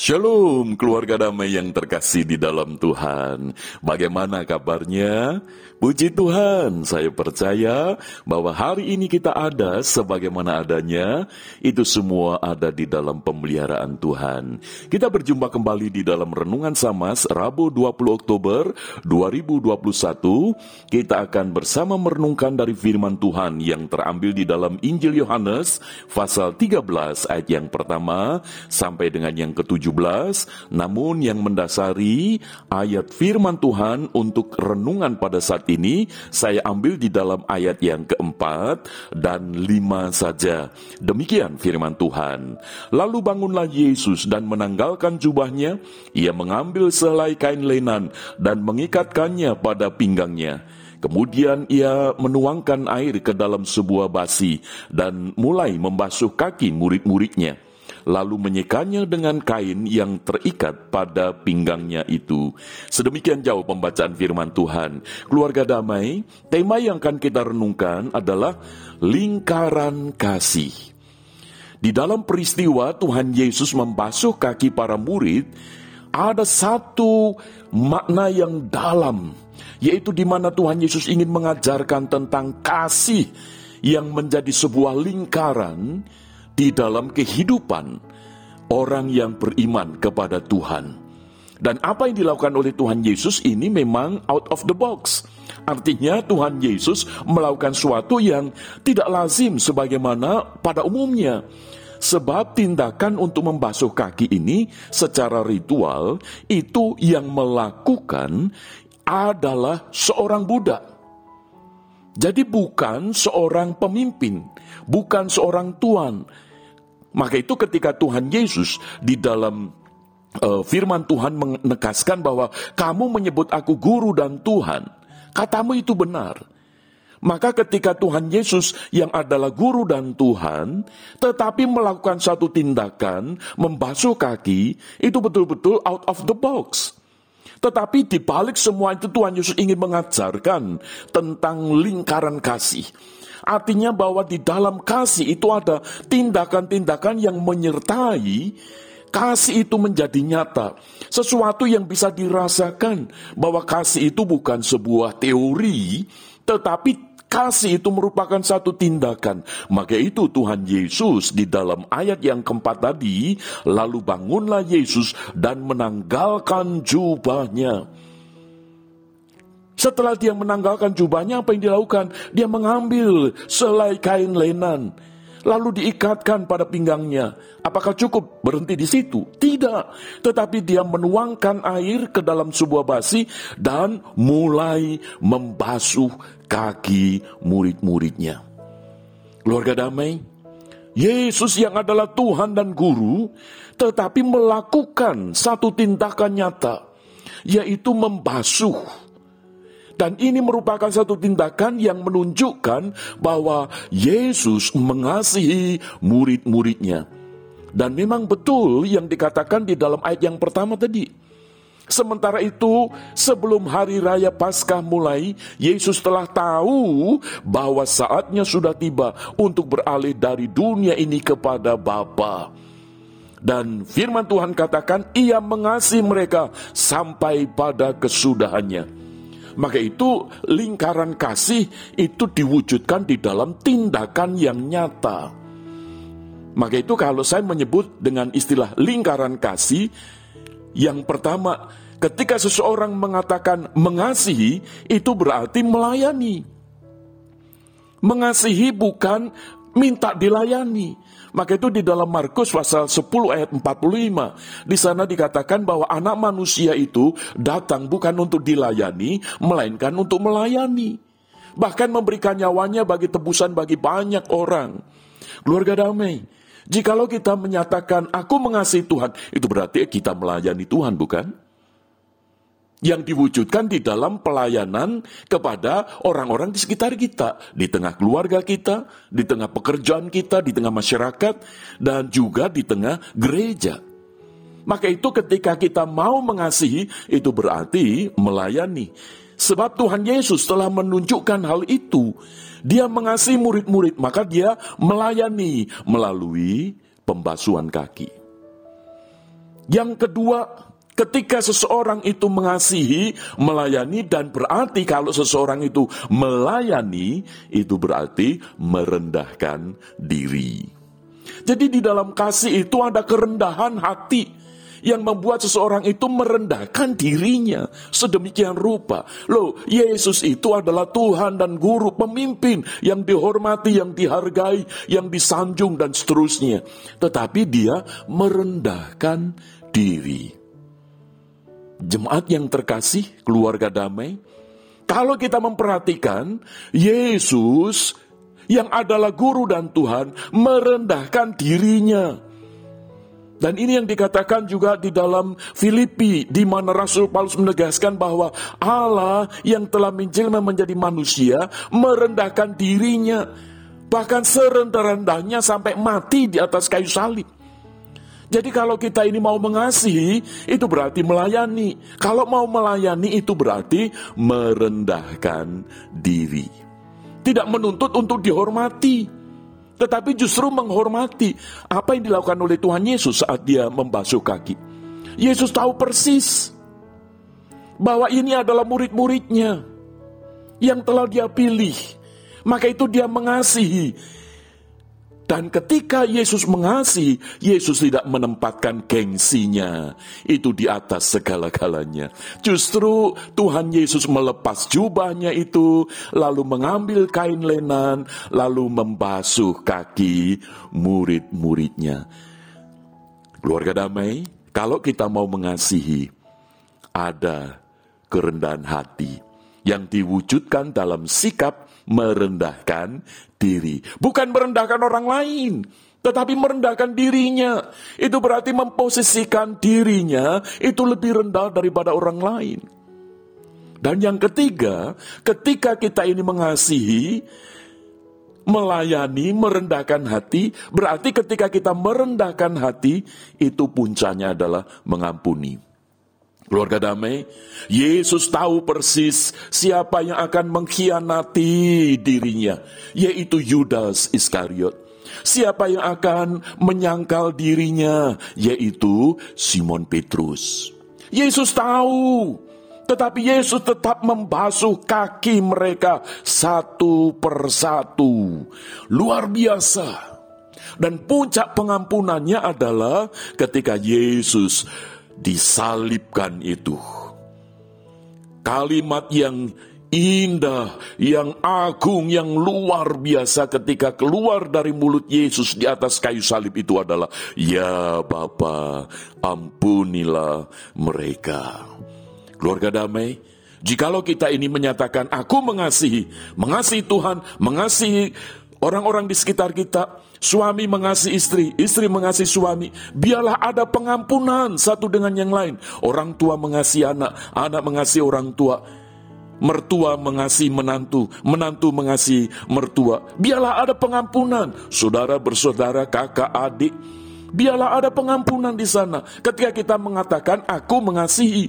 Shalom keluarga damai yang terkasih di dalam Tuhan. Bagaimana kabarnya? Puji Tuhan, saya percaya bahwa hari ini kita ada sebagaimana adanya, itu semua ada di dalam pemeliharaan Tuhan. Kita berjumpa kembali di dalam Renungan Samas, Rabu 20 Oktober 2021. Kita akan bersama merenungkan dari firman Tuhan yang terambil di dalam Injil Yohanes, pasal 13 ayat yang pertama sampai dengan yang ke-17, namun yang mendasari ayat firman Tuhan untuk renungan pada saat ini saya ambil di dalam ayat yang keempat dan lima saja. Demikian firman Tuhan. Lalu bangunlah Yesus dan menanggalkan jubahnya. Ia mengambil selai kain lenan dan mengikatkannya pada pinggangnya. Kemudian ia menuangkan air ke dalam sebuah basi dan mulai membasuh kaki murid-muridnya lalu menyekanya dengan kain yang terikat pada pinggangnya itu. Sedemikian jauh pembacaan firman Tuhan. Keluarga damai, tema yang akan kita renungkan adalah lingkaran kasih. Di dalam peristiwa Tuhan Yesus membasuh kaki para murid, ada satu makna yang dalam, yaitu di mana Tuhan Yesus ingin mengajarkan tentang kasih yang menjadi sebuah lingkaran di dalam kehidupan orang yang beriman kepada Tuhan. Dan apa yang dilakukan oleh Tuhan Yesus ini memang out of the box. Artinya Tuhan Yesus melakukan sesuatu yang tidak lazim sebagaimana pada umumnya. Sebab tindakan untuk membasuh kaki ini secara ritual itu yang melakukan adalah seorang budak. Jadi bukan seorang pemimpin, bukan seorang tuan, maka itu ketika Tuhan Yesus di dalam uh, firman Tuhan menegaskan bahwa kamu menyebut aku guru dan Tuhan, katamu itu benar. Maka ketika Tuhan Yesus yang adalah guru dan Tuhan, tetapi melakukan satu tindakan, membasuh kaki, itu betul-betul out of the box. Tetapi di balik semua itu Tuhan Yesus ingin mengajarkan tentang lingkaran kasih. Artinya bahwa di dalam kasih itu ada tindakan-tindakan yang menyertai kasih itu menjadi nyata. Sesuatu yang bisa dirasakan bahwa kasih itu bukan sebuah teori, tetapi kasih itu merupakan satu tindakan. Maka itu Tuhan Yesus di dalam ayat yang keempat tadi, lalu bangunlah Yesus dan menanggalkan jubahnya. Setelah dia menanggalkan jubahnya, apa yang dilakukan? Dia mengambil selai kain lenan, lalu diikatkan pada pinggangnya. Apakah cukup berhenti di situ? Tidak, tetapi dia menuangkan air ke dalam sebuah basi dan mulai membasuh kaki murid-muridnya. Keluarga damai, Yesus yang adalah Tuhan dan Guru, tetapi melakukan satu tindakan nyata, yaitu membasuh dan ini merupakan satu tindakan yang menunjukkan bahwa Yesus mengasihi murid-muridnya. Dan memang betul yang dikatakan di dalam ayat yang pertama tadi. Sementara itu, sebelum hari raya Paskah mulai, Yesus telah tahu bahwa saatnya sudah tiba untuk beralih dari dunia ini kepada Bapa. Dan firman Tuhan katakan, ia mengasihi mereka sampai pada kesudahannya. Maka itu lingkaran kasih itu diwujudkan di dalam tindakan yang nyata. Maka itu kalau saya menyebut dengan istilah lingkaran kasih, yang pertama ketika seseorang mengatakan mengasihi itu berarti melayani. Mengasihi bukan minta dilayani. Maka itu di dalam Markus pasal 10 ayat 45, di sana dikatakan bahwa anak manusia itu datang bukan untuk dilayani, melainkan untuk melayani. Bahkan memberikan nyawanya bagi tebusan bagi banyak orang. Keluarga damai. Jikalau kita menyatakan aku mengasihi Tuhan, itu berarti kita melayani Tuhan, bukan? Yang diwujudkan di dalam pelayanan kepada orang-orang di sekitar kita, di tengah keluarga kita, di tengah pekerjaan kita, di tengah masyarakat, dan juga di tengah gereja. Maka itu ketika kita mau mengasihi, itu berarti melayani. Sebab Tuhan Yesus telah menunjukkan hal itu. Dia mengasihi murid-murid, maka dia melayani melalui pembasuhan kaki. Yang kedua, ketika seseorang itu mengasihi, melayani, dan berarti kalau seseorang itu melayani, itu berarti merendahkan diri. Jadi di dalam kasih itu ada kerendahan hati yang membuat seseorang itu merendahkan dirinya sedemikian rupa. Loh, Yesus itu adalah Tuhan dan guru pemimpin yang dihormati, yang dihargai, yang disanjung dan seterusnya. Tetapi dia merendahkan diri. Jemaat yang terkasih, keluarga damai, kalau kita memperhatikan Yesus yang adalah guru dan Tuhan merendahkan dirinya dan ini yang dikatakan juga di dalam Filipi, di mana Rasul Paulus menegaskan bahwa Allah yang telah menjelma menjadi manusia, merendahkan dirinya, bahkan serendah-rendahnya sampai mati di atas kayu salib. Jadi kalau kita ini mau mengasihi, itu berarti melayani. Kalau mau melayani, itu berarti merendahkan diri. Tidak menuntut untuk dihormati tetapi justru menghormati apa yang dilakukan oleh Tuhan Yesus saat dia membasuh kaki. Yesus tahu persis bahwa ini adalah murid-muridnya yang telah dia pilih. Maka itu dia mengasihi dan ketika Yesus mengasihi, Yesus tidak menempatkan gengsinya itu di atas segala-galanya. Justru Tuhan Yesus melepas jubahnya itu, lalu mengambil kain lenan, lalu membasuh kaki murid-muridnya. Keluarga damai, kalau kita mau mengasihi, ada kerendahan hati yang diwujudkan dalam sikap merendahkan diri. Bukan merendahkan orang lain, tetapi merendahkan dirinya. Itu berarti memposisikan dirinya itu lebih rendah daripada orang lain. Dan yang ketiga, ketika kita ini mengasihi, melayani, merendahkan hati, berarti ketika kita merendahkan hati, itu puncanya adalah mengampuni. Keluarga damai, Yesus tahu persis siapa yang akan mengkhianati dirinya, yaitu Yudas Iskariot. Siapa yang akan menyangkal dirinya, yaitu Simon Petrus. Yesus tahu, tetapi Yesus tetap membasuh kaki mereka satu persatu. Luar biasa. Dan puncak pengampunannya adalah ketika Yesus disalibkan itu. Kalimat yang indah, yang agung, yang luar biasa ketika keluar dari mulut Yesus di atas kayu salib itu adalah, Ya Bapa, ampunilah mereka. Keluarga damai, jikalau kita ini menyatakan, aku mengasihi, mengasihi Tuhan, mengasihi orang-orang di sekitar kita, Suami mengasihi istri, istri mengasihi suami. Biarlah ada pengampunan satu dengan yang lain. Orang tua mengasihi anak, anak mengasihi orang tua. Mertua mengasihi menantu, menantu mengasihi mertua. Biarlah ada pengampunan. Saudara bersaudara, kakak, adik. Biarlah ada pengampunan di sana. Ketika kita mengatakan, aku mengasihi.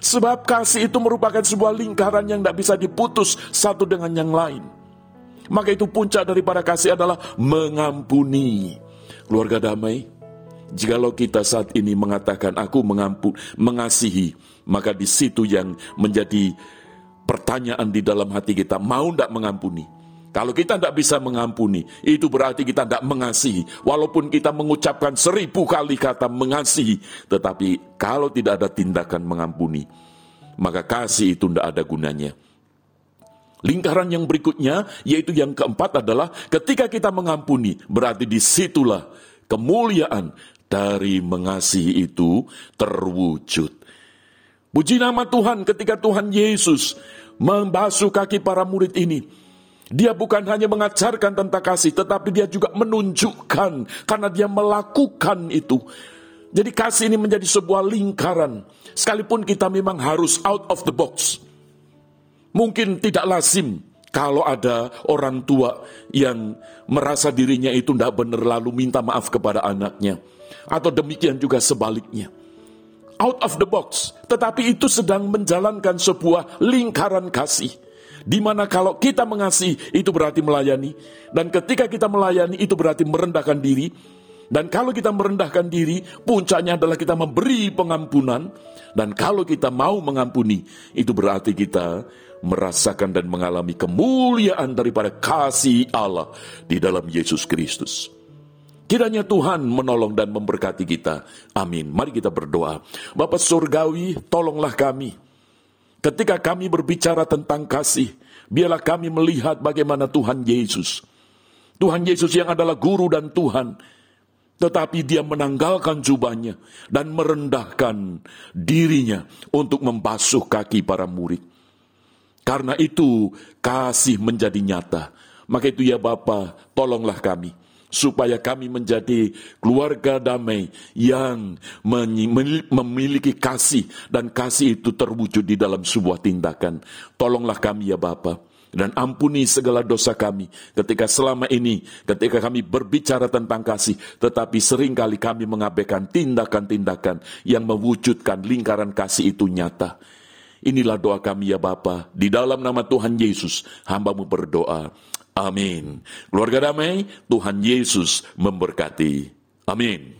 Sebab kasih itu merupakan sebuah lingkaran yang tidak bisa diputus satu dengan yang lain. Maka itu puncak daripada kasih adalah mengampuni. Keluarga damai, jikalau kita saat ini mengatakan aku mengampun, mengasihi, maka di situ yang menjadi pertanyaan di dalam hati kita, mau tidak mengampuni? Kalau kita tidak bisa mengampuni, itu berarti kita tidak mengasihi. Walaupun kita mengucapkan seribu kali kata mengasihi, tetapi kalau tidak ada tindakan mengampuni, maka kasih itu tidak ada gunanya. Lingkaran yang berikutnya, yaitu yang keempat adalah ketika kita mengampuni, berarti di situlah kemuliaan dari mengasihi itu terwujud. Puji nama Tuhan ketika Tuhan Yesus membasuh kaki para murid ini. Dia bukan hanya mengajarkan tentang kasih, tetapi dia juga menunjukkan karena dia melakukan itu. Jadi kasih ini menjadi sebuah lingkaran. Sekalipun kita memang harus out of the box. Mungkin tidak lazim kalau ada orang tua yang merasa dirinya itu tidak benar lalu minta maaf kepada anaknya. Atau demikian juga sebaliknya. Out of the box. Tetapi itu sedang menjalankan sebuah lingkaran kasih. Di mana kalau kita mengasihi itu berarti melayani. Dan ketika kita melayani itu berarti merendahkan diri. Dan kalau kita merendahkan diri, puncaknya adalah kita memberi pengampunan. Dan kalau kita mau mengampuni, itu berarti kita merasakan dan mengalami kemuliaan daripada kasih Allah di dalam Yesus Kristus. Kiranya Tuhan menolong dan memberkati kita. Amin. Mari kita berdoa. Bapak Surgawi, tolonglah kami. Ketika kami berbicara tentang kasih, biarlah kami melihat bagaimana Tuhan Yesus. Tuhan Yesus yang adalah guru dan Tuhan tetapi dia menanggalkan jubahnya dan merendahkan dirinya untuk membasuh kaki para murid. Karena itu kasih menjadi nyata. Maka itu ya Bapa, tolonglah kami supaya kami menjadi keluarga damai yang memiliki kasih dan kasih itu terwujud di dalam sebuah tindakan. Tolonglah kami ya Bapak dan ampuni segala dosa kami ketika selama ini ketika kami berbicara tentang kasih tetapi sering kali kami mengabaikan tindakan-tindakan yang mewujudkan lingkaran kasih itu nyata inilah doa kami ya Bapa. Di dalam nama Tuhan Yesus hambamu berdoa. Amin. Keluarga damai Tuhan Yesus memberkati. Amin